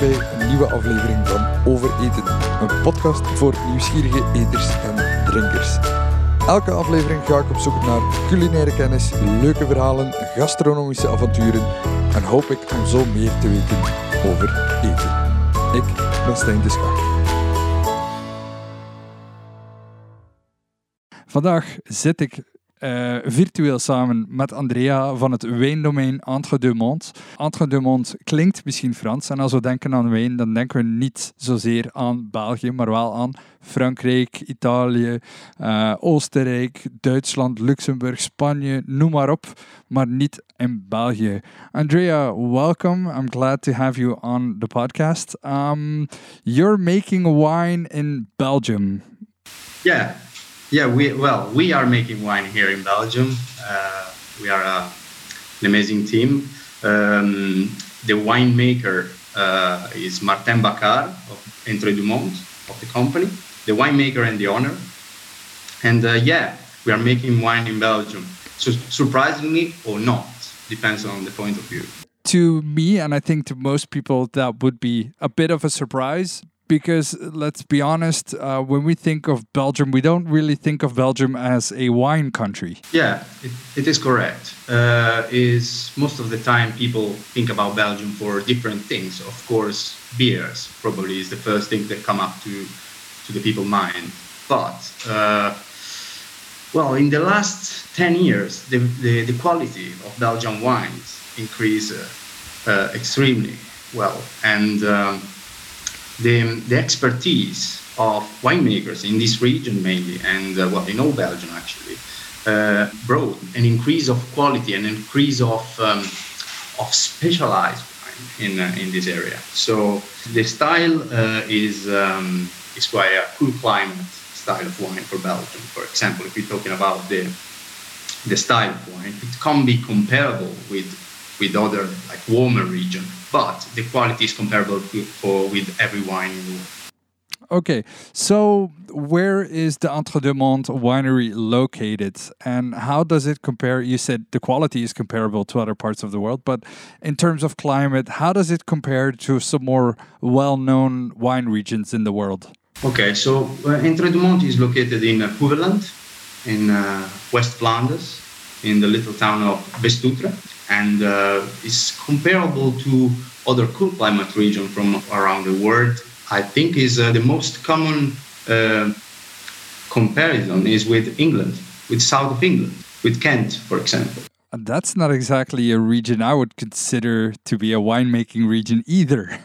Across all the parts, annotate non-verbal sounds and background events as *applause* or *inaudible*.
bij een nieuwe aflevering van Over Eten. Een podcast voor nieuwsgierige eters en drinkers. Elke aflevering ga ik op zoek naar culinaire kennis, leuke verhalen, gastronomische avonturen en hoop ik om zo meer te weten over eten. Ik ben Stijn de. Vandaag zit ik uh, virtueel samen met Andrea van het wijndomein Entre deux Monts. Entre deux Monts klinkt misschien Frans en als we denken aan wijn, dan denken we niet zozeer aan België, maar wel aan Frankrijk, Italië, uh, Oostenrijk, Duitsland, Luxemburg, Spanje, noem maar op, maar niet in België. Andrea, welcome. I'm glad to have you on the podcast. Um, you're making wine in Belgium. Yeah, Yeah, we well, we are making wine here in Belgium. Uh, we are uh, an amazing team. Um, the winemaker uh, is Martin Bacquaert of Entre deux Monts of the company, the winemaker and the owner. And uh, yeah, we are making wine in Belgium. So surprisingly or not, depends on the point of view. To me, and I think to most people, that would be a bit of a surprise because let's be honest, uh, when we think of Belgium, we don't really think of Belgium as a wine country. Yeah, it, it is correct. Uh, is most of the time people think about Belgium for different things. Of course, beers probably is the first thing that come up to to the people mind. But uh, well, in the last ten years, the the, the quality of Belgian wines increased uh, extremely well and. Um, the, the expertise of winemakers in this region mainly, and uh, well, in all Belgium actually, uh, brought an increase of quality, an increase of um, of specialized wine in uh, in this area. So the style uh, is um, is quite a cool climate style of wine for Belgium. For example, if we're talking about the the style of wine, it can be comparable with with other like warmer region but the quality is comparable to, for, with every wine in the world. Okay, so where is the Entre deux Monts winery located and how does it compare? You said the quality is comparable to other parts of the world, but in terms of climate, how does it compare to some more well known wine regions in the world? Okay, so uh, Entre deux Monts is located in uh, in uh, West Flanders, in the little town of West-Outre and uh, is comparable to other cool climate regions from around the world. I think is uh, the most common uh, comparison is with England, with south of England, with Kent, for example. And that's not exactly a region I would consider to be a winemaking region either.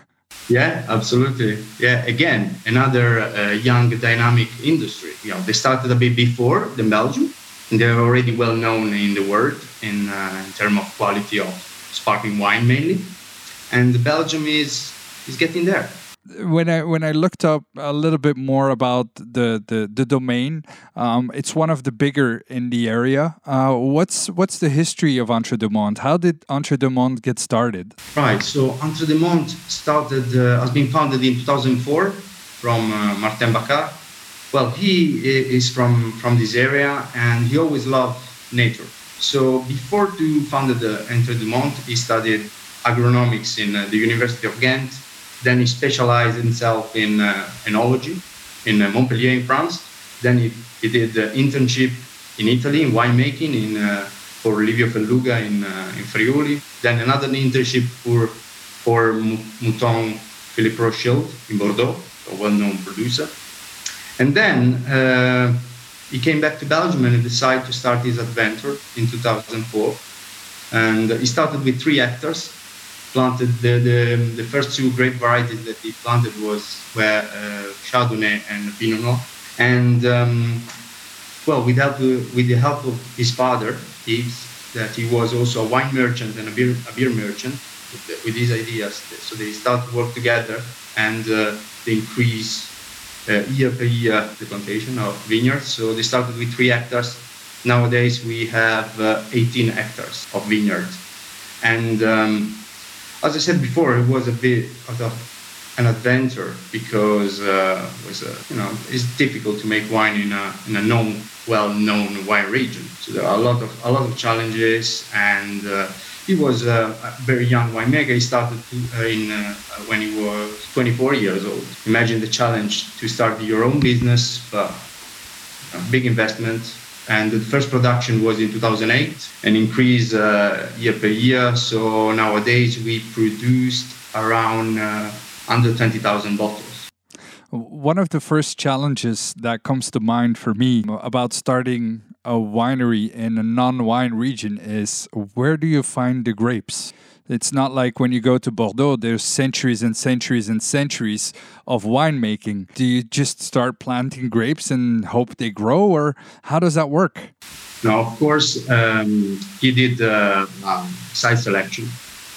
Yeah, absolutely. Yeah, again, another uh, young, dynamic industry. You know, they started a bit before than Belgium, they're already well known in the world in, uh, in terms of quality of sparkling wine mainly. And Belgium is is getting there. When I when I looked up a little bit more about the the, the domain, um, it's one of the bigger in the area. Uh, what's what's the history of Entre deux Monts? How did Entre deux Monts get started? Right. So Entre deux Monts started uh, has been founded in 2004 from uh, Martin Bacquaert. Well, he is from from this area and he always loved nature. So before to found the Entre deux Monts, he studied agronomics in uh, the University of Ghent. Then he specialized himself in uh, enology in uh, Montpellier in France. Then he, he did the internship in Italy in winemaking in, uh, for Livio Felluga in, uh, in Friuli. Then another internship for, for Mouton Philippe Rothschild in Bordeaux, a well-known producer. And then uh, he came back to Belgium and he decided to start his adventure in 2004. And he started with three hectares. Planted the, the, the first two grape varieties that he planted was were uh, Chardonnay and Pinot Noir. And um, well, with help with the help of his father, Yves, that he was also a wine merchant and a beer a beer merchant with, with his ideas. So they start to work together and uh, they increase year per year the plantation of vineyards. So they started with three hectares. Nowadays we have uh, 18 hectares of vineyards. And um, as I said before, it was a bit of an adventure because uh, was a, you know it's difficult to make wine in a in a known well-known wine region. So there are a lot of a lot of challenges, and uh, he was a very young winemaker. He started uh, in uh, when he was 24 years old. Imagine the challenge to start your own business, a big investment. And the first production was in 2008, an increase uh, year per year. So nowadays we produced around uh, under 20,000 bottles. One of the first challenges that comes to mind for me about starting a winery in a non wine region is where do you find the grapes? It's not like when you go to Bordeaux, there's centuries and centuries and centuries of winemaking. Do you just start planting grapes and hope they grow, or how does that work? No, of course, um, he did uh, um, site selection.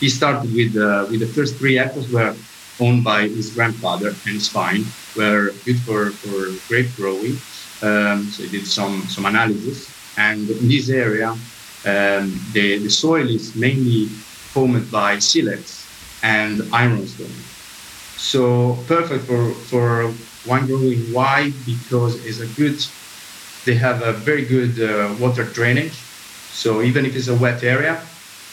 He started with uh, with the first three acres were owned by his grandfather and his vine, were good for, for grape growing. Um, so he did some some analysis, and in this area, um, the the soil is mainly formed by silex and ironstone. So perfect for for wine growing. Why? Because it's a good. They have a very good uh, water drainage. So even if it's a wet area,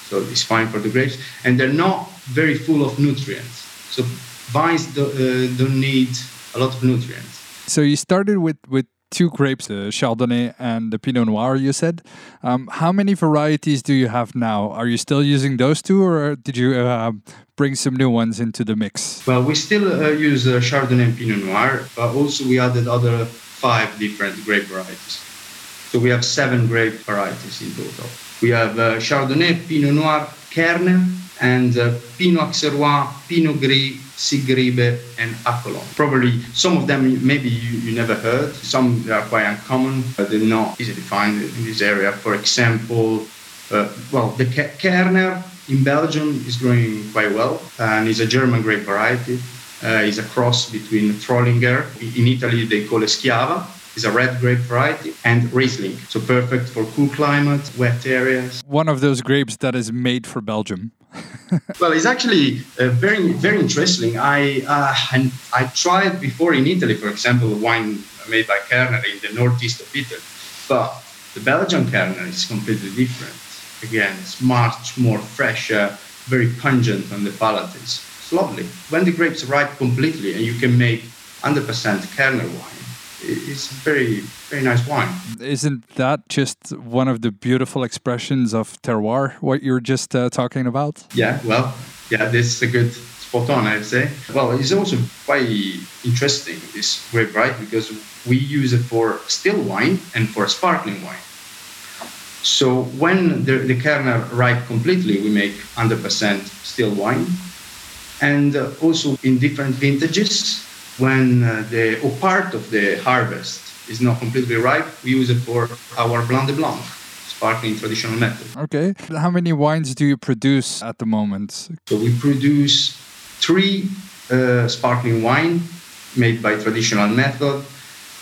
so it's fine for the grapes, and they're not very full of nutrients. So vines do, uh, don't need a lot of nutrients. So you started with with two grapes, the Chardonnay and the Pinot Noir, you said. Um, how many varieties do you have now? Are you still using those two, or did you uh, bring some new ones into the mix? Well, we still uh, use uh, Chardonnay and Pinot Noir, but also we added other five different grape varieties. So we have seven grape varieties in total. We have uh, Chardonnay, Pinot Noir, Kerner, and uh, Pinot Auxerrois, Pinot Gris, Siegerrebe, and Acolon. Probably some of them maybe you, you never heard. Some are quite uncommon, but they're not easy to find in this area. For example, uh, well, the Kerner in Belgium is growing quite well, and is a German grape variety. Uh, is a cross between Trollinger. In Italy, they call it Schiava is a red grape variety, and Riesling. So perfect for cool climate, wet areas. One of those grapes that is made for Belgium. *laughs* well, it's actually uh, very, very interesting. I uh, I tried before in Italy, for example, wine made by Kerner in the northeast of Italy, but the Belgian Kerner is completely different. Again, it's much more fresh, very pungent on the palate. It's, it's lovely. When the grapes ripe completely and you can make 100% Kerner wine, it's very very nice wine. Isn't that just one of the beautiful expressions of terroir? What you're just uh, talking about? Yeah, well, yeah, this is a good spot on, I'd say. Well, it's also quite interesting this grape variety because we use it for still wine and for sparkling wine. So when the, the Kerner ripe completely, we make 100% still wine. And uh, also in different vintages, when uh, the or part of the harvest is not completely ripe, we use it for our blanc de blanc, sparkling traditional method. Okay. How many wines do you produce at the moment? So we produce three uh, sparkling wine made by traditional method,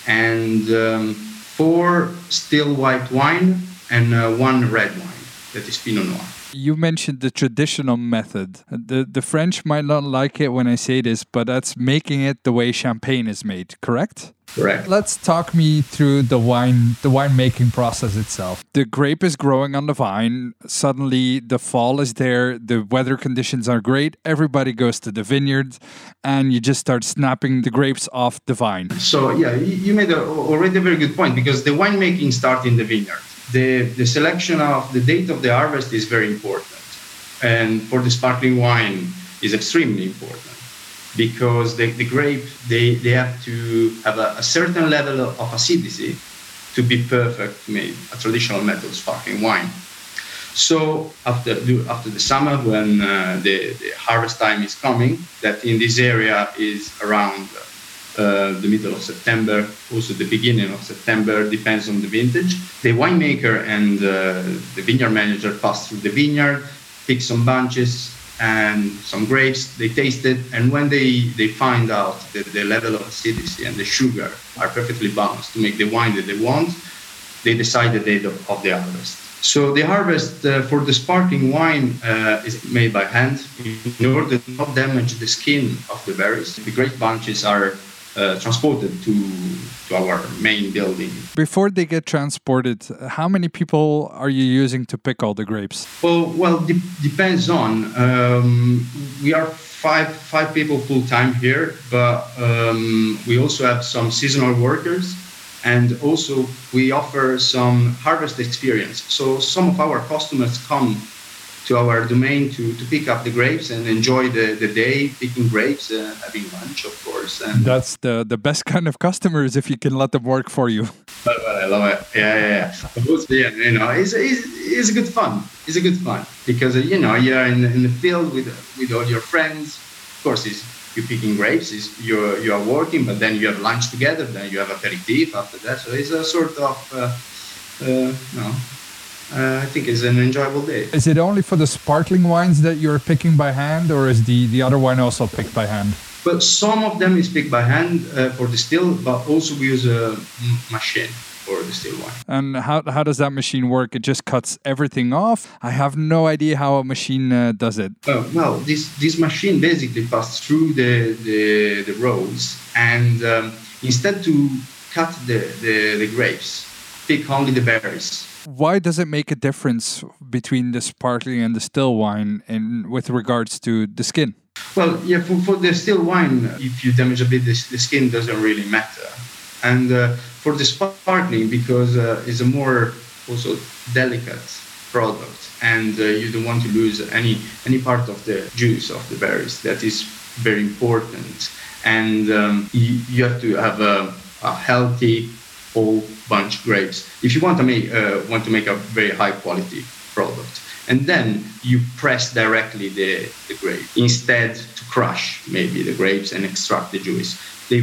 and um, four still white wine and uh, one red wine that is Pinot Noir. You mentioned the traditional method. The the French might not like it when I say this, but that's making it the way champagne is made, correct? Correct. Let's talk me through the wine the winemaking process itself. The grape is growing on the vine. Suddenly the fall is there, the weather conditions are great, everybody goes to the vineyard and you just start snapping the grapes off the vine. So yeah, you made a, already a very good point because the winemaking starts in the vineyard the, the selection of the date of the harvest is very important. And for the sparkling wine is extremely important because the, the grape, they, they have to have a, a certain level of acidity to be perfect to make a traditional method sparkling wine. So after after the summer, when uh, the, the, harvest time is coming, that in this area is around uh, the middle of September, also the beginning of September, depends on the vintage. The winemaker and uh, the vineyard manager pass through the vineyard, pick some bunches and some grapes, they taste it, and when they, they find out that the level of acidity and the sugar are perfectly balanced to make the wine that they want, they decide the date of, of the harvest. So the harvest uh, for the sparkling wine uh, is made by hand in order to not damage the skin of the berries. The grape bunches are uh, transported to to our main building. Before they get transported, how many people are you using to pick all the grapes? Well, well, de- depends on. Um, we are five five people full time here, but um, we also have some seasonal workers, and also we offer some harvest experience. So some of our customers come to our domain to, to pick up the grapes and enjoy the, the day picking grapes, uh, having lunch, of course. And That's the, the best kind of customers if you can let them work for you. But, but I love it. Yeah, yeah, yeah. Yeah, you know, it's, it's, it's a good fun. It's a good fun because uh, you know you're in, in the field with with all your friends. Of course, it's, you're picking grapes. It's, you're you are working, but then you have lunch together. Then you have aperitif after that. So it's a sort of uh, uh, you know, uh, I think it's an enjoyable day. Is it only for the sparkling wines that you're picking by hand, or is the, the other wine also picked by hand? But some of them is picked by hand uh, for the still, but also we use a machine for the still wine. And how, how does that machine work? It just cuts everything off? I have no idea how a machine uh, does it. Uh, well, this this machine basically passes through the the, the rows, and um, instead to cut the, the, the grapes, pick only the berries. Why does it make a difference between the sparkling and the still wine and with regards to the skin? Well, yeah, for, for the still wine, if you damage a bit, the, the skin doesn't really matter. And uh, for the sparkling, because uh, it's a more also delicate product, and uh, you don't want to lose any any part of the juice of the berries. That is very important, and um, you, you have to have a, a healthy whole bunch grapes if you want to make uh, want to make a very high quality product and then you press directly the, the grape instead to crush maybe the grapes and extract the juice they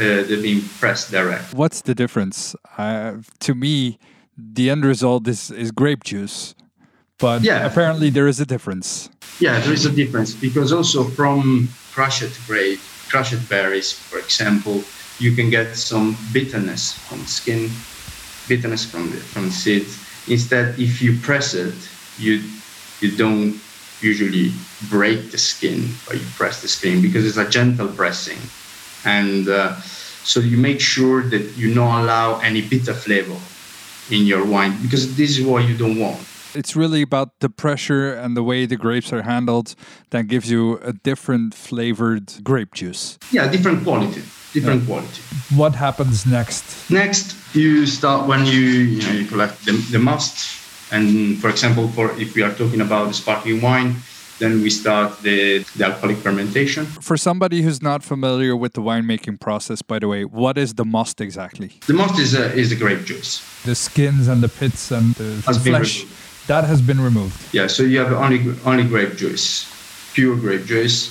uh, they're being pressed direct What's the difference? Uh, to me, the end result is, is grape juice. But Yeah. apparently there is a difference. yeah there is a difference because also from crushed grape crushed berries for example you can get some bitterness from the skin bitterness from the from the seeds instead if you press it you you don't usually break the skin but you press the skin because it's a gentle pressing. And uh, so you make sure that you don't allow any bitter flavor in your wine because this is what you don't want. It's really about the pressure and the way the grapes are handled that gives you a different flavored grape juice. yeah different quality different quality What happens next? Next, you start when you you know you collect the, the must, and for example, for if we are talking about the sparkling wine, then we start the, the alcoholic fermentation. For somebody who's not familiar with the winemaking process, by the way, what is the must exactly? The must is uh, is the grape juice. The skins and the pits and the, Has flesh. that has been removed. Yeah, so you have only only grape juice, pure grape juice,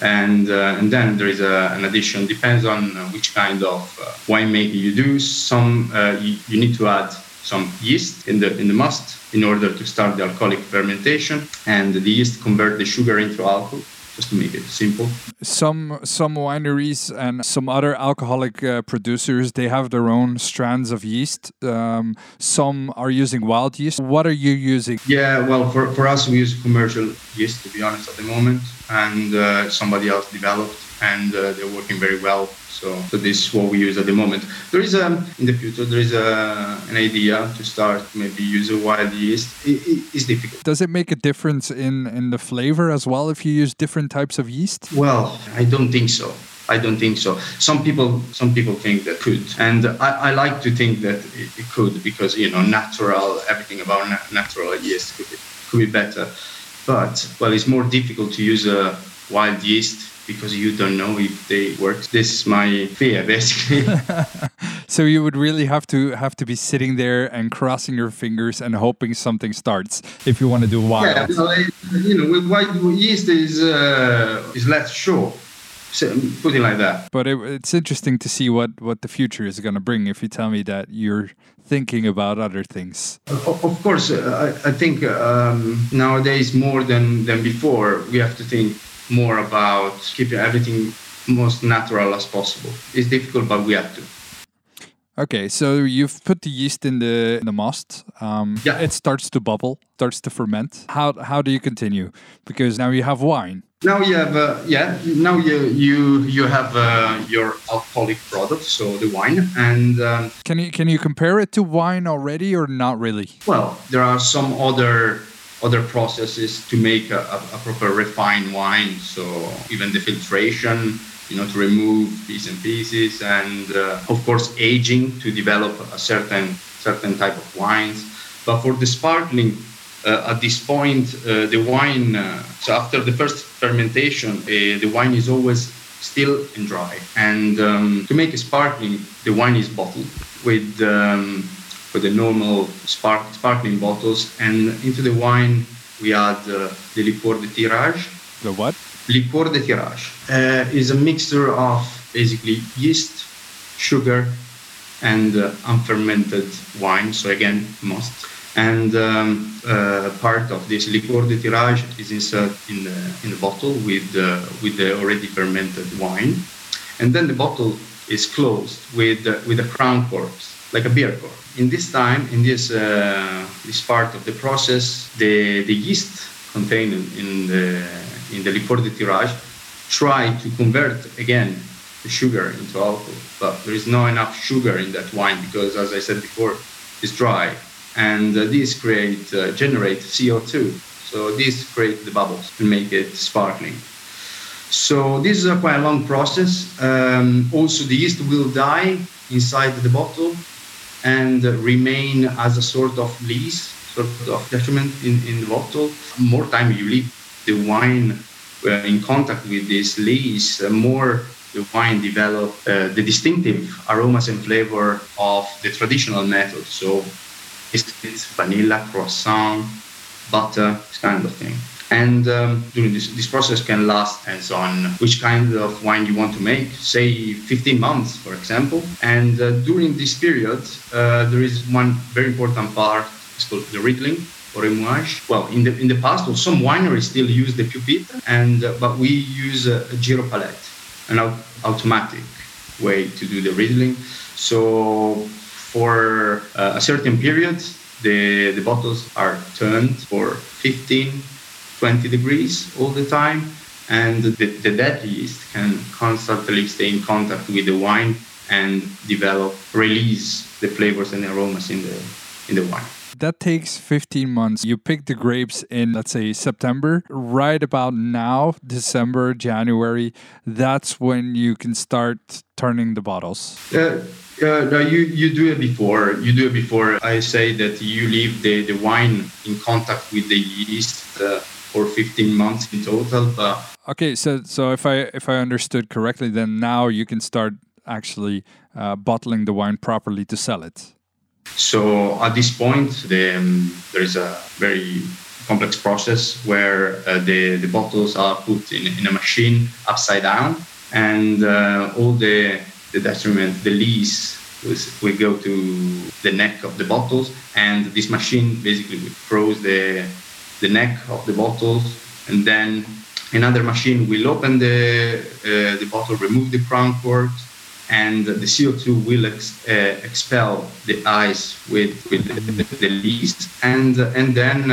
and uh, and then there is a, an addition. Depends on uh, which kind of uh, winemaking you do. Some uh, you, you need to add some yeast in the in the must in order to start the alcoholic fermentation, and the yeast convert the sugar into alcohol. Just to make it simple. Some some wineries and some other alcoholic uh, producers they have their own strands of yeast. Um, some are using wild yeast. What are you using? Yeah, well, for, for us, we use commercial yeast, to be honest, at the moment, and uh, somebody else developed, and uh, they're working very well. So, so this is what we use at the moment. There is a in the future there is a, an idea to start maybe use a wild yeast. It, it, it's difficult. Does it make a difference in in the flavor as well if you use different types of yeast? Well, I don't think so. I don't think so. Some people, some people think that could, and I, I like to think that it, it could because you know, natural, everything about na- natural yeast could be, could be better. But well, it's more difficult to use a wild yeast because you don't know if they work. This is my fear, *laughs* basically. *laughs* So you would really have to have to be sitting there and crossing your fingers and hoping something starts if you want to do wild. yeah, well, it- you know, with white yeast is uh, is less sure. So, put it like that. But it, it's interesting to see what what the future is going to bring. If you tell me that you're thinking about other things. Of of course, uh, I, I think um, nowadays more than, than before, we have to think more about keeping everything most natural as possible. It's difficult, but we have to. Okay, so you've put the yeast in the in the must. Um, Yeah. It starts to bubble, starts to ferment. How how do you continue? Because now you have wine. Now you have, uh, yeah. Now you you you have uh, your alcoholic product, so the wine, and um, Can you can you compare it to wine already or not really? well, there are some other other processes to make a, a, proper refined wine. So even the filtration, you know, to remove bits and pieces, and uh, of course aging to develop a certain certain type of wines. But for the sparkling, uh, at this point, uh, the wine. Uh, so after the first fermentation, uh, the wine is always still and dry. And um, to make a sparkling, the wine is bottled with um, with the normal spark, sparkling bottles, and into the wine we add uh, the liqueur de tirage. The what? Liqueur de tirage uh, is a mixture of basically yeast, sugar, and uh, unfermented wine. So again, must. And um, uh, part of this liqueur de tirage is inserted in the in the bottle with uh, with the already fermented wine, and then the bottle is closed with uh, with a crown cork, like a beer cork. In this time, in this uh, this part of the process, the the yeast contained in the in the liqueur de tirage try to convert again the sugar into alcohol, but there is not enough sugar in that wine because, as I said before, it's dry, and uh, these create uh, generate CO2. So these create the bubbles to make it sparkling. So this is a quite long process. Um, also, the yeast will die inside the bottle and remain as a sort of lees, sort of detriment in, in the bottle. More time you leave the wine uh, in contact with this lees, uh, more the wine develop uh, the distinctive aromas and flavor of the traditional method. So biscuits, vanilla, croissant, butter, this kind of thing. And um, during this, this process can last as on which kind of wine you want to make, say 15 months, for example. And uh, during this period, uh, there is one very important part, it's called the riddling. Well, in the in the past, well, some wineries still use the pupitre, and uh, but we use a, a gyropalette, an au- automatic way to do the riddling. So for uh, a certain period, the, the bottles are turned for 15, 20 degrees all the time, and the, the dead yeast can constantly stay in contact with the wine and develop, release the flavors and aromas in the in the wine. That takes 15 months. You pick the grapes in, let's say, September. Right about now, December, January, that's when you can start turning the bottles. Uh, uh, no, you, you do it before. You do it before. I say that you leave the, the wine in contact with the yeast uh, for 15 months in total. But Okay, so so if I if I understood correctly, then now you can start actually uh, bottling the wine properly to sell it. So at this point, the, um, there is a very complex process where uh, the, the bottles are put in, in a machine upside down, and uh, all the, the detriment, the lees, will go to the neck of the bottles, and this machine basically froze the, the neck of the bottles, and then another machine will open the, uh, the bottle, remove the crown cork, and the CO2 will ex, uh, expel the ice with, with the, the least, and and then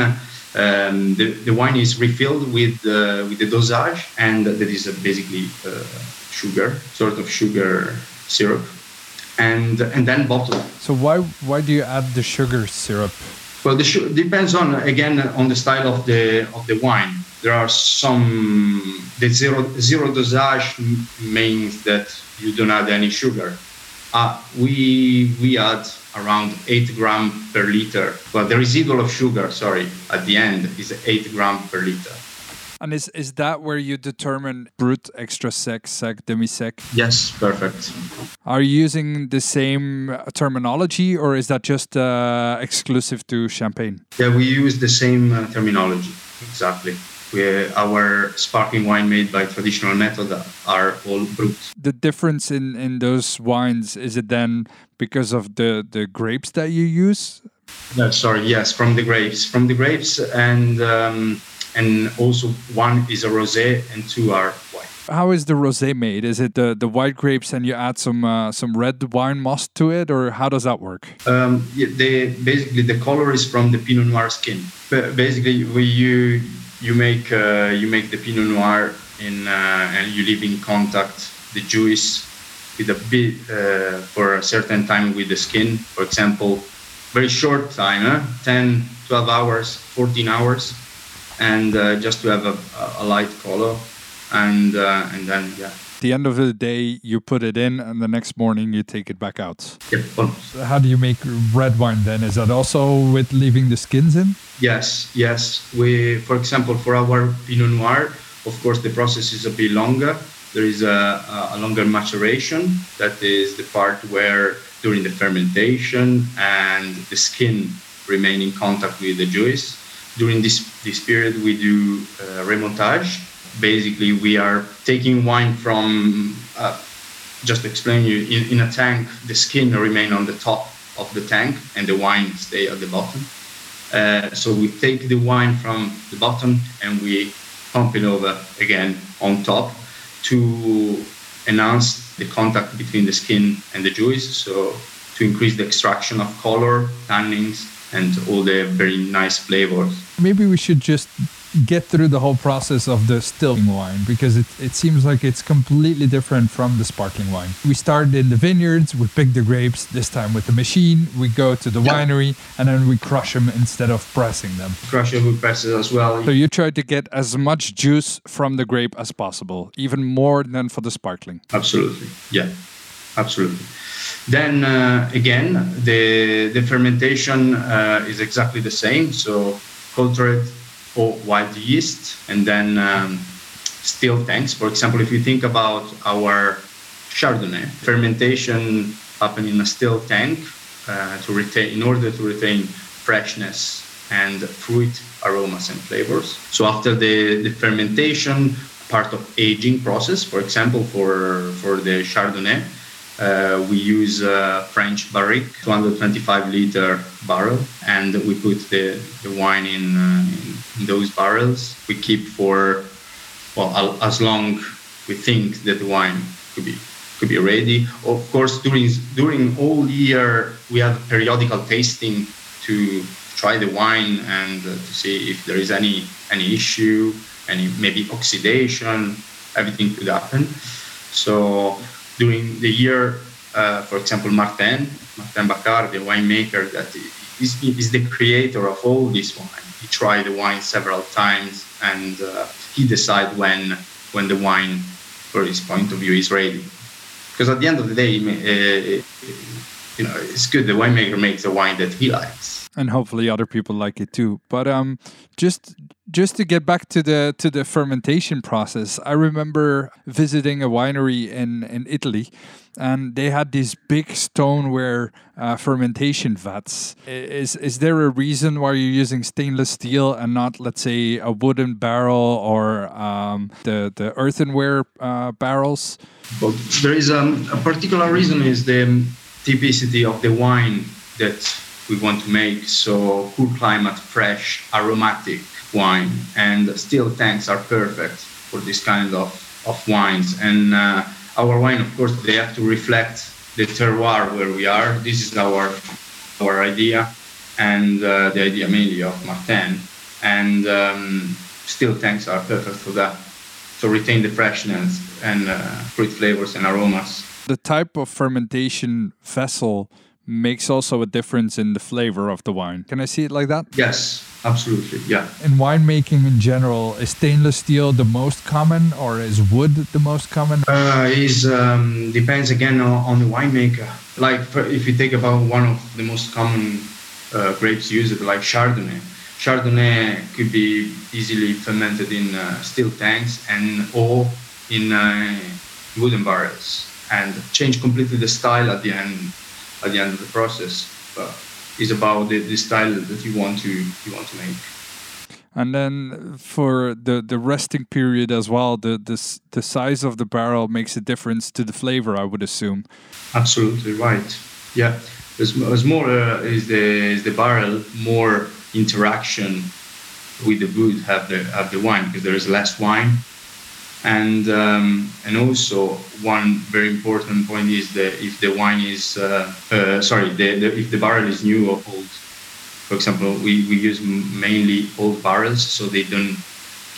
um, the, the wine is refilled with uh, with the dosage, and that is basically uh, sugar, sort of sugar syrup, and and then bottled. So why why do you add the sugar syrup? Well, the su- depends on again on the style of the of the wine. There are some the zero zero dosage means that you don't add any sugar. Uh, we we add around eight gram per liter. Well, the residual of sugar, sorry, at the end is eight gram per liter. And is is that where you determine brut, extra sec, sec, demi sec? Yes, perfect. Are you using the same terminology, or is that just uh, exclusive to champagne? Yeah, we use the same uh, terminology exactly. We, our sparkling wine made by traditional method are all brut. The difference in in those wines is it then because of the the grapes that you use? No, sorry, yes, from the grapes, from the grapes, and um, and also one is a rosé and two are white. How is the rosé made? Is it the, the white grapes and you add some uh, some red wine must to it, or how does that work? Um, yeah, they, basically, the color is from the Pinot Noir skin. Basically, we you you make uh, you make the Pinot Noir in uh, and you leave in contact the juice with a bit uh, for a certain time with the skin. For example, very short time, eh? 10, 12 hours, 14 hours, and uh, just to have a, a light color, and uh, and then yeah. At the end of the day, you put it in, and the next morning you take it back out. Yeah, almost. How do you make red wine then? Is that also with leaving the skins in? Yes, yes. We, for example, for our Pinot Noir, of course, the process is a bit longer. There is a, a longer maturation. That is the part where during the fermentation and the skin remain in contact with the juice. During this, this period, we do uh, remontage. Basically, we are taking wine from, uh, just to explain you, in, in a tank, the skin remain on the top of the tank and the wine stay at the bottom. Uh, so we take the wine from the bottom and we pump it over again on top to enhance the contact between the skin and the juice. So to increase the extraction of color, tannins, and all the very nice flavors. Maybe we should just get through the whole process of the stilling wine because it, it seems like it's completely different from the sparkling wine. We started in the vineyards, we pick the grapes, this time with the machine, we go to the Yeah. winery, and then we crush them instead of pressing them. Crush it with presses as well. So you try to get as much juice from the grape as possible, even more than for the sparkling. Absolutely. Yeah, absolutely. Then uh, again, the the fermentation uh, is exactly the same. So cultured or wild yeast, and then um, still tanks. For example, if you think about our Chardonnay, fermentation happen in a still tank uh, to retain in order to retain freshness and fruit aromas and flavors. So after the, the fermentation, part of aging process, for example, for for the Chardonnay, uh, we use a French barrique, 225 liter barrel, and we put the, the wine in, uh, in those barrels. We keep for well as long we think that the wine could be could be ready. Of course, during during all year we have periodical tasting to try the wine and uh, to see if there is any any issue, any maybe oxidation. Everything could happen. So during the year, uh, for example, Martin, Martin Bacquaert, the winemaker that is, is the creator of all this wine. He tried the wine several times and uh, he decide when when the wine, for his point of view, is ready. Because at the end of the day, uh, you know, it's good the winemaker makes the wine that he likes. and hopefully other people like it too. But um, just just to get back to the to the fermentation process, I remember visiting a winery in in Italy, and they had these big stoneware uh, fermentation vats. Is is there a reason why you're using stainless steel and not, let's say, a wooden barrel or um, the the earthenware uh, barrels? But there is um, a particular reason is the typicity of the wine that we want to make. So cool climate, fresh, aromatic wine, and steel tanks are perfect for this kind of, of wines. And uh, our wine, of course, they have to reflect the terroir where we are. This is our our idea, and uh, the idea mainly of Martin. And um, steel tanks are perfect for that to retain the freshness and uh, fruit flavors and aromas. The type of fermentation vessel makes also a difference in the flavor of the wine. Can I see it like that? Yes, absolutely. Yeah. In winemaking in general, is stainless steel the most common or is wood the most common? Uh, is um, depends again on, on the winemaker. Like if you take about one of the most common uh, grapes used, like Chardonnay. Chardonnay could be easily fermented in uh, steel tanks and or in uh, wooden barrels, and change completely the style at the end. At the end of the process, but it's about the, the style that you want to you want to make. And then for the, the resting period as well, the, the the size of the barrel makes a difference to the flavor, I would assume. Absolutely right. Yeah, as, as more uh, is the is the barrel, more interaction with the wood have the have the wine because there is less wine, And um, and also one very important point is that if the wine is uh, uh, sorry, the, the, if the barrel is new or old. For example, we, we use mainly old barrels, so they don't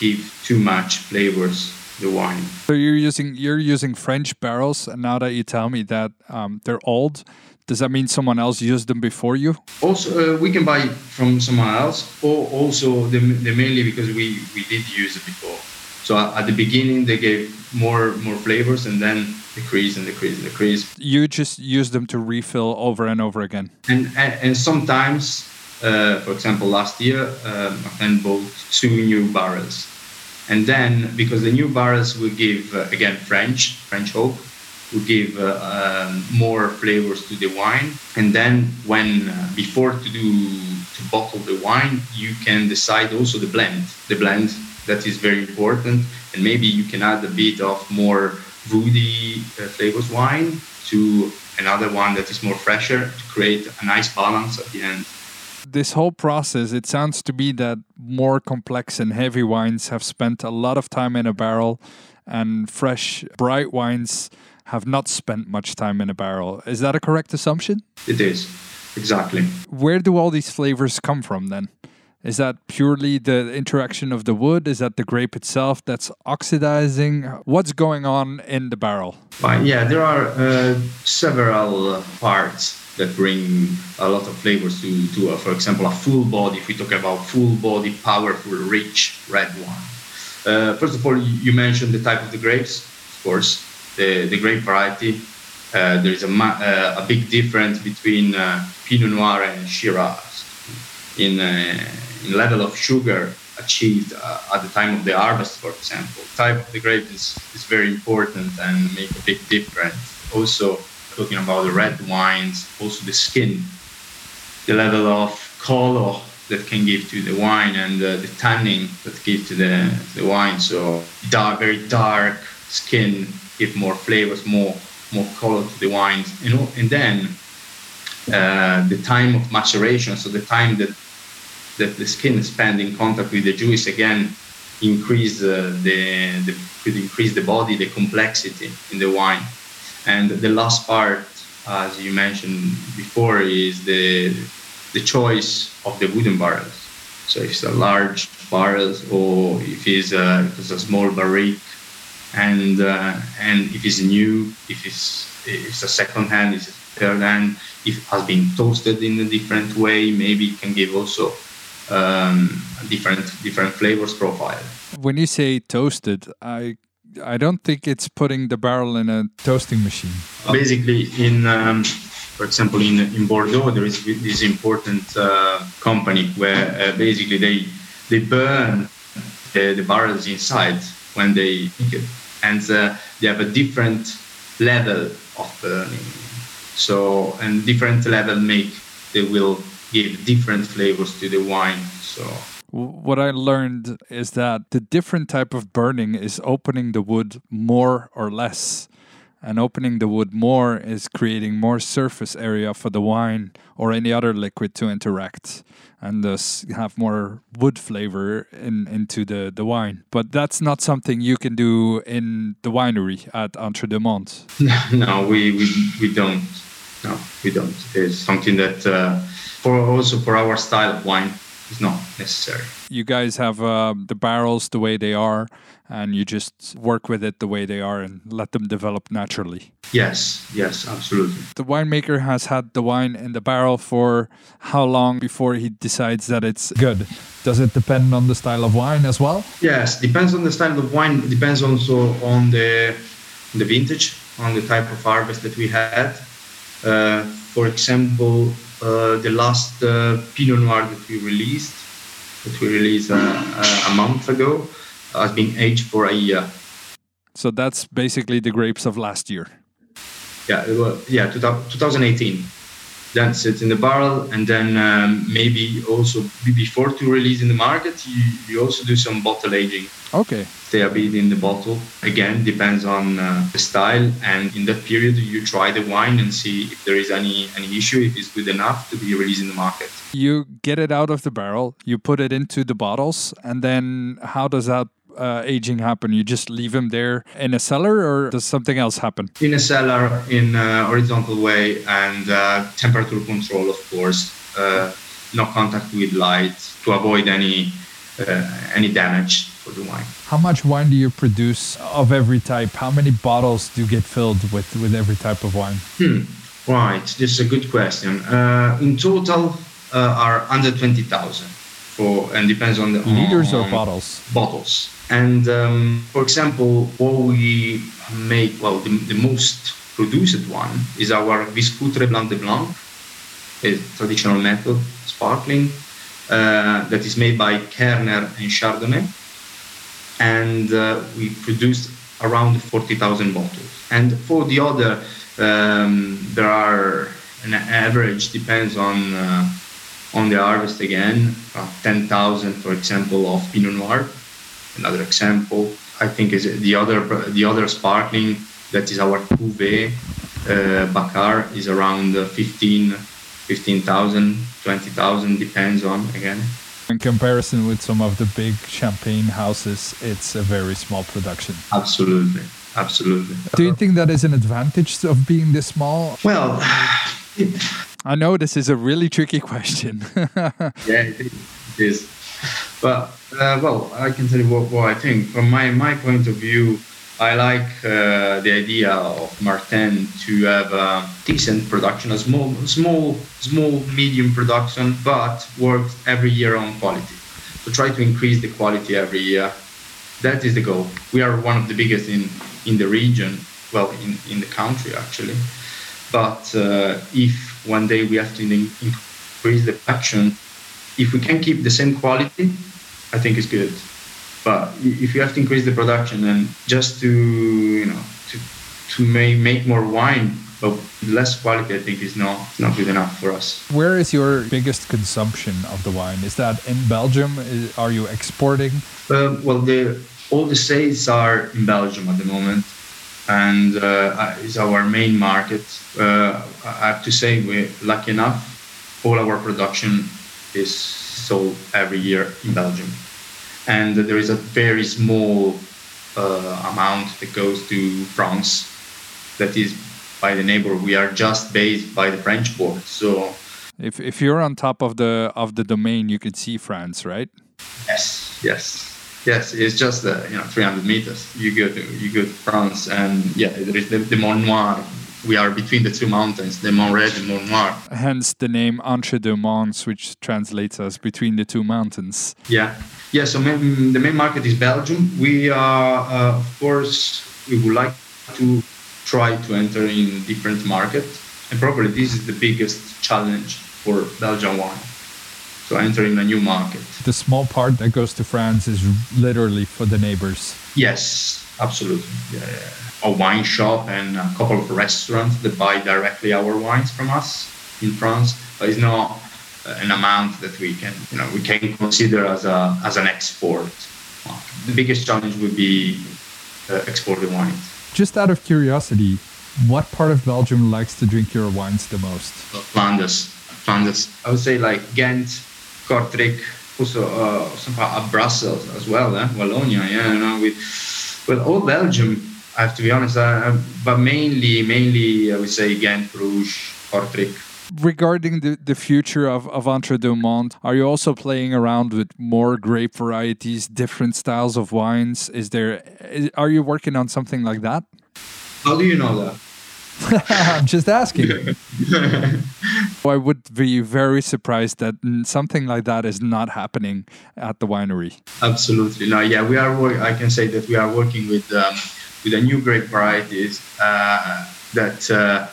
give too much flavors the wine. So you're using you're using French barrels, and now that you tell me that um, they're old, does that mean someone else used them before you? Also, uh, we can buy from someone else, or also the, the mainly because we we did use it before. So at the beginning they gave more more flavors, and then decrease and decrease and decrease. You just use them to refill over and over again. And and, and sometimes, uh, for example, last year, uh, my friend bought two new barrels, and then because the new barrels will give uh, again French French oak will give uh, um, more flavors to the wine, and then when uh, before to do to bottle the wine, you can decide also the blend. The blend that is very important. And maybe you can add a bit of more woody uh, flavors wine to another one that is more fresher to create a nice balance at the end. This whole process, it sounds to me that more complex and heavy wines have spent a lot of time in a barrel, and fresh, bright wines have not spent much time in a barrel. Is that a correct assumption? It is, exactly. Where do all these flavors come from then? Is that purely the interaction of the wood? Is that the grape itself that's oxidizing? What's going on in the barrel? Fine. Yeah, there are uh, several uh, parts that bring a lot of flavors to, to uh, for example, a full body. If we talk about full body, powerful, rich red wine. Uh, first of all, you mentioned the type of the grapes, of course, the, the grape variety. Uh, there is a, uh, a big difference between Pinot Noir and Shiraz in in level of sugar achieved uh, at the time of the harvest, for example. Type of the grape is, is very important and make a big difference. Also, talking about the red wines, also the skin, the level of color that can give to the wine and uh, the tanning that give to the, the wine. So dark, very dark skin give more flavors, more more color to the wines. You know, and then uh, the time of maturation, so the time that that the skin spend in contact with the juice again increase uh, the, the could increase the body the complexity in the wine. And the last part as you mentioned before is the the choice of the wooden barrels. So if it's a large barrels or if it's a, if it's a small barrique and uh, and if it's new if it's if it's a second hand it's a third hand if it has been toasted in a different way maybe it can give also um, different different flavors profile. When you say toasted, I I don't think it's putting the barrel in a toasting machine. Basically, in um, for example, in in Bordeaux, there is this important uh, company where uh, basically they they burn the, the, barrels inside when they make it, and uh, they have a different level of burning. So and different level make they will give different flavors to the wine. So what I learned is that the different type of burning is opening the wood more or less. And opening the wood more is creating more surface area for the wine or any other liquid to interact and thus have more wood flavor in, into the, the wine. But that's not something you can do in the winery at Entre Deux Monts. *laughs* No, we, we, we don't. No, we don't. It's something that uh, for also for our style of wine is not necessary. You guys have uh, the barrels the way they are, and you just work with it the way they are and let them develop naturally. Yes, yes, absolutely. The winemaker has had the wine in the barrel for how long before he decides that it's good? Does it depend on the style of wine as well? Yes, depends on the style of wine. Depends also on the the vintage, on the type of harvest that we had. Uh, for example, uh, the last uh, Pinot Noir that we released, that we released uh, a month ago, has been aged for a year. So that's basically the grapes of last year. Yeah, was, yeah, 2018 then sits in the barrel and then um, maybe also before to release in the market you, you also do some bottle aging. Okay. Stay a bit in the bottle. Again depends on uh, the style. And in that period you try the wine and see if there is any any issue if it's good enough to be released in the market. You get it out of the barrel you put it into the bottles and then how does that uh, aging happen? You just leave them there in a cellar, or does something else happen? In a cellar, in a horizontal way, and uh, temperature control, of course. Uh, no contact with light to avoid any uh, any damage for the wine. How much wine do you produce of every type? How many bottles do you get filled with with every type of wine? Hmm. Right, this is a good question. Uh, in total, uh, are under twenty thousand for, and depends on the liters or bottles. Bottles. And um, for example, what we make, well, the, the most produced one is our Viscoutre Blanc de Blanc, a traditional method, sparkling, uh, that is made by Kerner and Chardonnay. And uh, we produced around 40,000 bottles. And for the other, um, there are an average, depends on uh, on the harvest again, uh, 10,000, for example, of Pinot Noir. Another example, I think, is the other the other sparkling that is our Cuvée uh, Bacquaert is around 15, 15,000, 20,000, depends on again. In comparison with some of the big champagne houses, it's a very small production. Absolutely, absolutely. Do you think that is an advantage of being this small? Well, I know this is a really tricky question. *laughs* yeah, it is. But uh, well, I can tell you what, what I think. From my, my point of view, I like uh, the idea of Martin to have a decent production, a small, small, small, medium production, but work every year on quality. So try to increase the quality every year. That is the goal. We are one of the biggest in, in the region, well, in, in the country actually. But uh, if one day we have to increase the production, if we can keep the same quality, I think it's good. But if you have to increase the production and just to you know to to make make more wine, but less quality, I think is not not good enough for us. Where is your biggest consumption of the wine? Is that in Belgium? Are you exporting? Uh, well, the all the sales are in Belgium at the moment, and uh, is our main market. Uh, I have to say, we're lucky enough. All our production is sold every year in Belgium and there is a very small uh, amount that goes to France that is by the neighbor. We are just based by the French port, so. If, if you're on top of the of the domain, you can see France, right? Yes, yes, yes. It's just uh, you know 300 meters. You go to you go to France, and yeah, there is the, the Mont Noir. We are between the two mountains, the Mont Red and Mont Noir. Hence the name Entre deux Monts, which translates as between the two mountains. Yeah, yeah, so main, the main market is Belgium. We are, uh, of course, we would like to try to enter in different markets, and probably this is the biggest challenge for Belgian wine. So entering a new market. The small part that goes to France is literally for the neighbors. Yes, absolutely. Yeah, yeah. A wine shop and a couple of restaurants that buy directly our wines from us in France, but it's not an amount that we can, you know, we can consider as a as an export. The biggest challenge would be uh, exporting wines. Just out of curiosity, what part of Belgium likes to drink your wines the most? Flanders. Flanders. I would say like Ghent, Kortrijk, also uh, somehow Brussels as well, eh? Wallonia, yeah, you know, with well, all Belgium. I have to be honest, uh, but mainly, mainly I would say Ghent, Bruges, Kortrijk, regarding the, the future of, of Entre deux Monts, are you also playing around with more grape varieties, different styles of wines? Is there is, are you working on something like that? How do you know that? *laughs* I'm just asking. *laughs* I would be very surprised that something like that is not happening at the winery. Absolutely. No, yeah, we are. I can say that we are working with um, with a new grape varieties uh, that uh,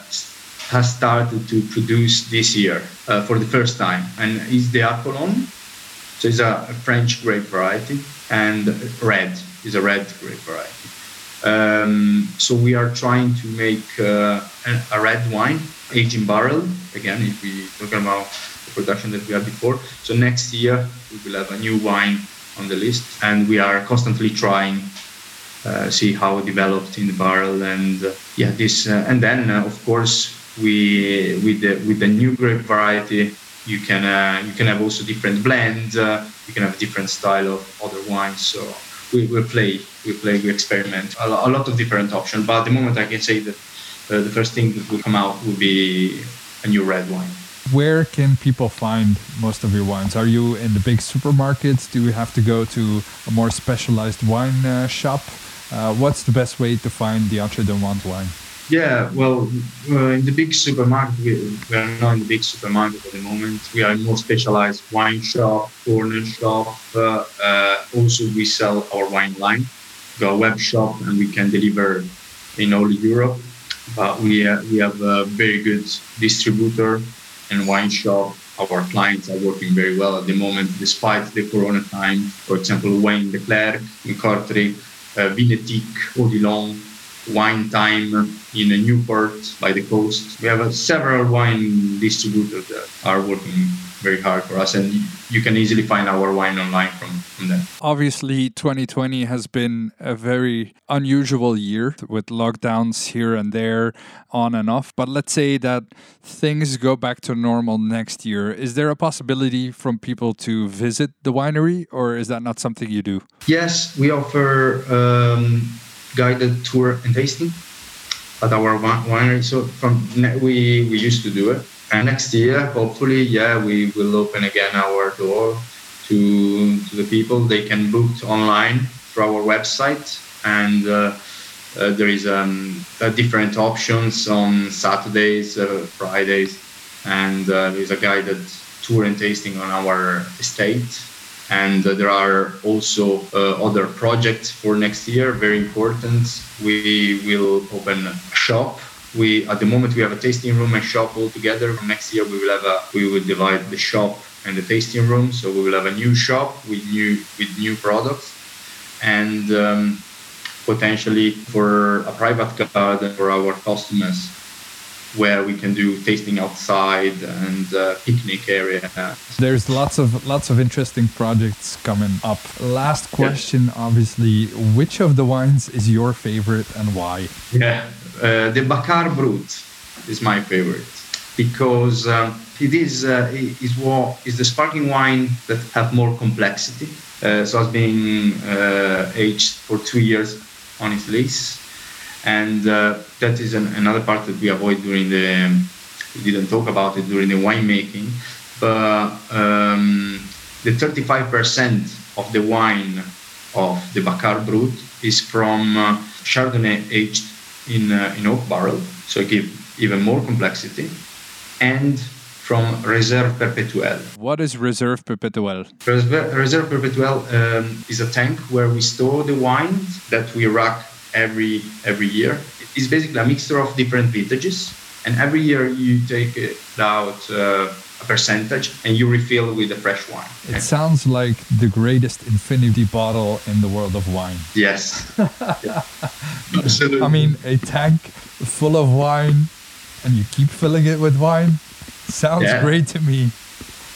has started to produce this year uh, for the first time, and is the Apollon. So it's a, French grape variety, and red is a red grape variety. Um, so we are trying to make uh, a red wine aged in barrel. Again, if we talk about the production that we had before. So next year we will have a new wine on the list, and we are constantly trying uh, see how it developed in the barrel and uh, yeah this uh, and then uh, of course we with the with the new grape variety you can uh, you can have also different blends uh, you can have different style of other wines so we, we play, we play, we experiment a, a lot of different options. But at the moment, I can say that uh, the first thing that will come out will be a new red wine. Where can people find most of your wines? Are you in the big supermarkets? Do you have to go to a more specialized wine uh, shop? Uh, what's the best way to find the Entre Mondes wine? Yeah, well, uh, in the big supermarket, we, we, are not in the big supermarket at the moment. We are more specialized wine shop, corner shop. Uh, uh, also, we sell our wine line. A web shop, and we can deliver in all Europe. But we uh, we have a very good distributor and wine shop. Our clients are working very well at the moment, despite the Corona time. For example, Wayne Leclerc in Courtrai, uh, Vinetic, Odilon, Wine Time in Newport by the coast. We have uh, several wine distributors that are working very hard for us, and you can easily find our wine online from, from them. Obviously, 2020 has been a very unusual year with lockdowns here and there, on and off. But let's say that things go back to normal next year. Is there a possibility from people to visit the winery, or is that not something you do? Yes, we offer. Um, guided tour and tasting at our winery. So from we we used to do it, and next year hopefully, yeah, we will open again our door to to the people. They can book online through our website, and uh, uh, there is um, different options on Saturdays, uh, Fridays, and uh, there's a guided tour and tasting on our estate and uh, there are also uh, other projects for next year very important. We will open a shop. We at the moment we have a tasting room and shop all together. Next year we will have a we will divide the shop and the tasting room. So we will have a new shop with new with new products. And um, potentially for a private garden for our customers where we can do tasting outside and uh, picnic area. There's lots of lots of interesting projects coming up. Last question, yes. obviously, which of the wines is your favorite and why? Yeah, uh, the Bacquaert Brut is my favorite because um, it is uh, is what is the sparkling wine that have more complexity. Uh, so it's been uh, aged for two years on its lease and uh, that is an, another part that we avoid during the um, we didn't talk about it during the winemaking but um, the 35% of the wine of the Bacquaert Brut is from uh, Chardonnay aged in, uh, in oak barrel, so it gives even more complexity, and from Reserve Perpetuelle. What is Reserve Perpetuelle? Reserve Perpetuelle um, is a tank where we store the wine that we rack every every year. It's basically a mixture of different vintages, and every year you take out uh, a percentage and you refill with the fresh wine. It sounds like the greatest infinity bottle in the world of wine. Yes, *laughs* absolutely. I mean, a tank full of wine, and you keep filling it with wine. Sounds yeah. great to me.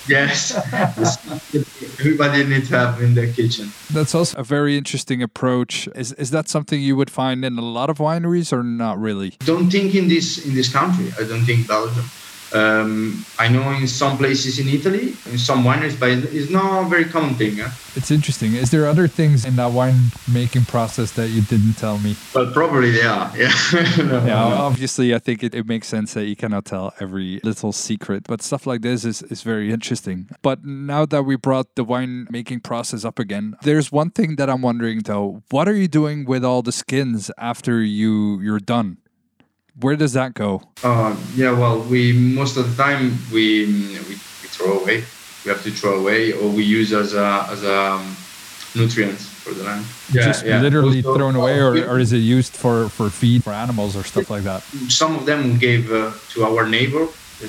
Yes, *laughs* everybody needs to have in their kitchen. That's also a very interesting approach. Is is that something you would find in a lot of wineries, or not really? Don't think in this in this country. I don't think Belgium. Um, I know in some places in Italy, in some wineries, but it's not a very common thing. Eh? It's interesting. Is there other things in that wine making process that you didn't tell me? Well, probably they are. Yeah. *laughs* no, yeah. Obviously, I think it, it makes sense that you cannot tell every little secret, but stuff like this is, is very interesting. But now that we brought the wine making process up again, there's one thing that I'm wondering though. What are you doing with all the skins after you you're done? Where does that go? Uh, yeah, well, we most of the time we, we, we throw away. We have to throw away, or we use as a as a um, nutrients for the land. Yeah, Just yeah. literally also, thrown away, or, or is it used for for feed for animals or stuff like that? Some of them we gave uh, to our neighbor.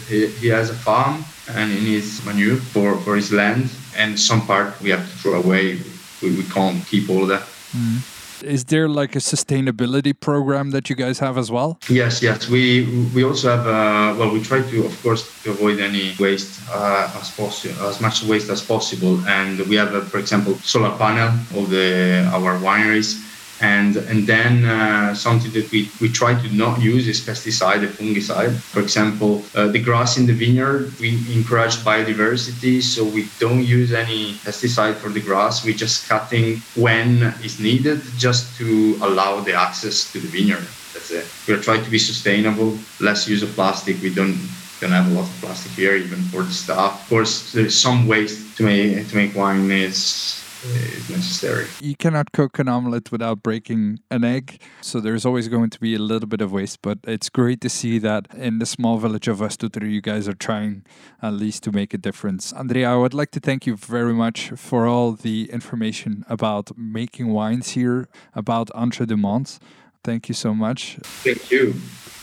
He, he has a farm and he needs manure for, for his land, and some part we have to throw away. We, we can't keep all of that. Mm-hmm. Is there like a sustainability program that you guys have as well? Yes, yes. We we also have. Uh, well, we try to, of course, to avoid any waste uh, as possible, as much waste as possible. And we have, uh, for example, solar panel of the our wineries, and and then uh, something that we, we try to not use is pesticide and fungicide. For example, uh, the grass in the vineyard we encourage biodiversity, so we don't use any pesticide for the grass. we're just cutting when is needed, just to allow the access to the vineyard. That's it. We're trying to be sustainable, less use of plastic. We don't don't have a lot of plastic here, even for the staff. Of course, there's some waste to make to make wine is is necessary. You cannot cook an omelette without breaking an egg, so there's always going to be a little bit of waste. But it's great to see that in the small village of Westouter, you guys are trying at least to make a difference. Andrea, I would like to thank you very much for all the information about making wines here, about Entre deux Monts. Thank you so much. Thank you.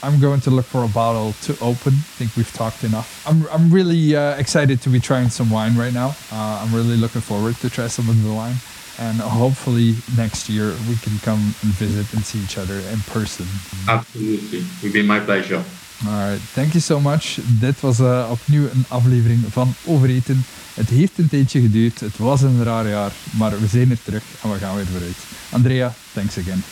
I'm going to look for a bottle to open. I think we've talked enough. I'm, I'm really uh, excited to be trying some wine right now. Uh, I'm really looking forward to try some of the wine. And hopefully next year we can come and visit and see each other in person. Absolutely. It would be my pleasure. Alright, thank you so much. Dit was uh, opnieuw een aflevering van Overeten. Het heeft een tijdje geduurd. Het was een raar jaar, maar we zijn er terug en we gaan weer vooruit. Andrea, thanks again.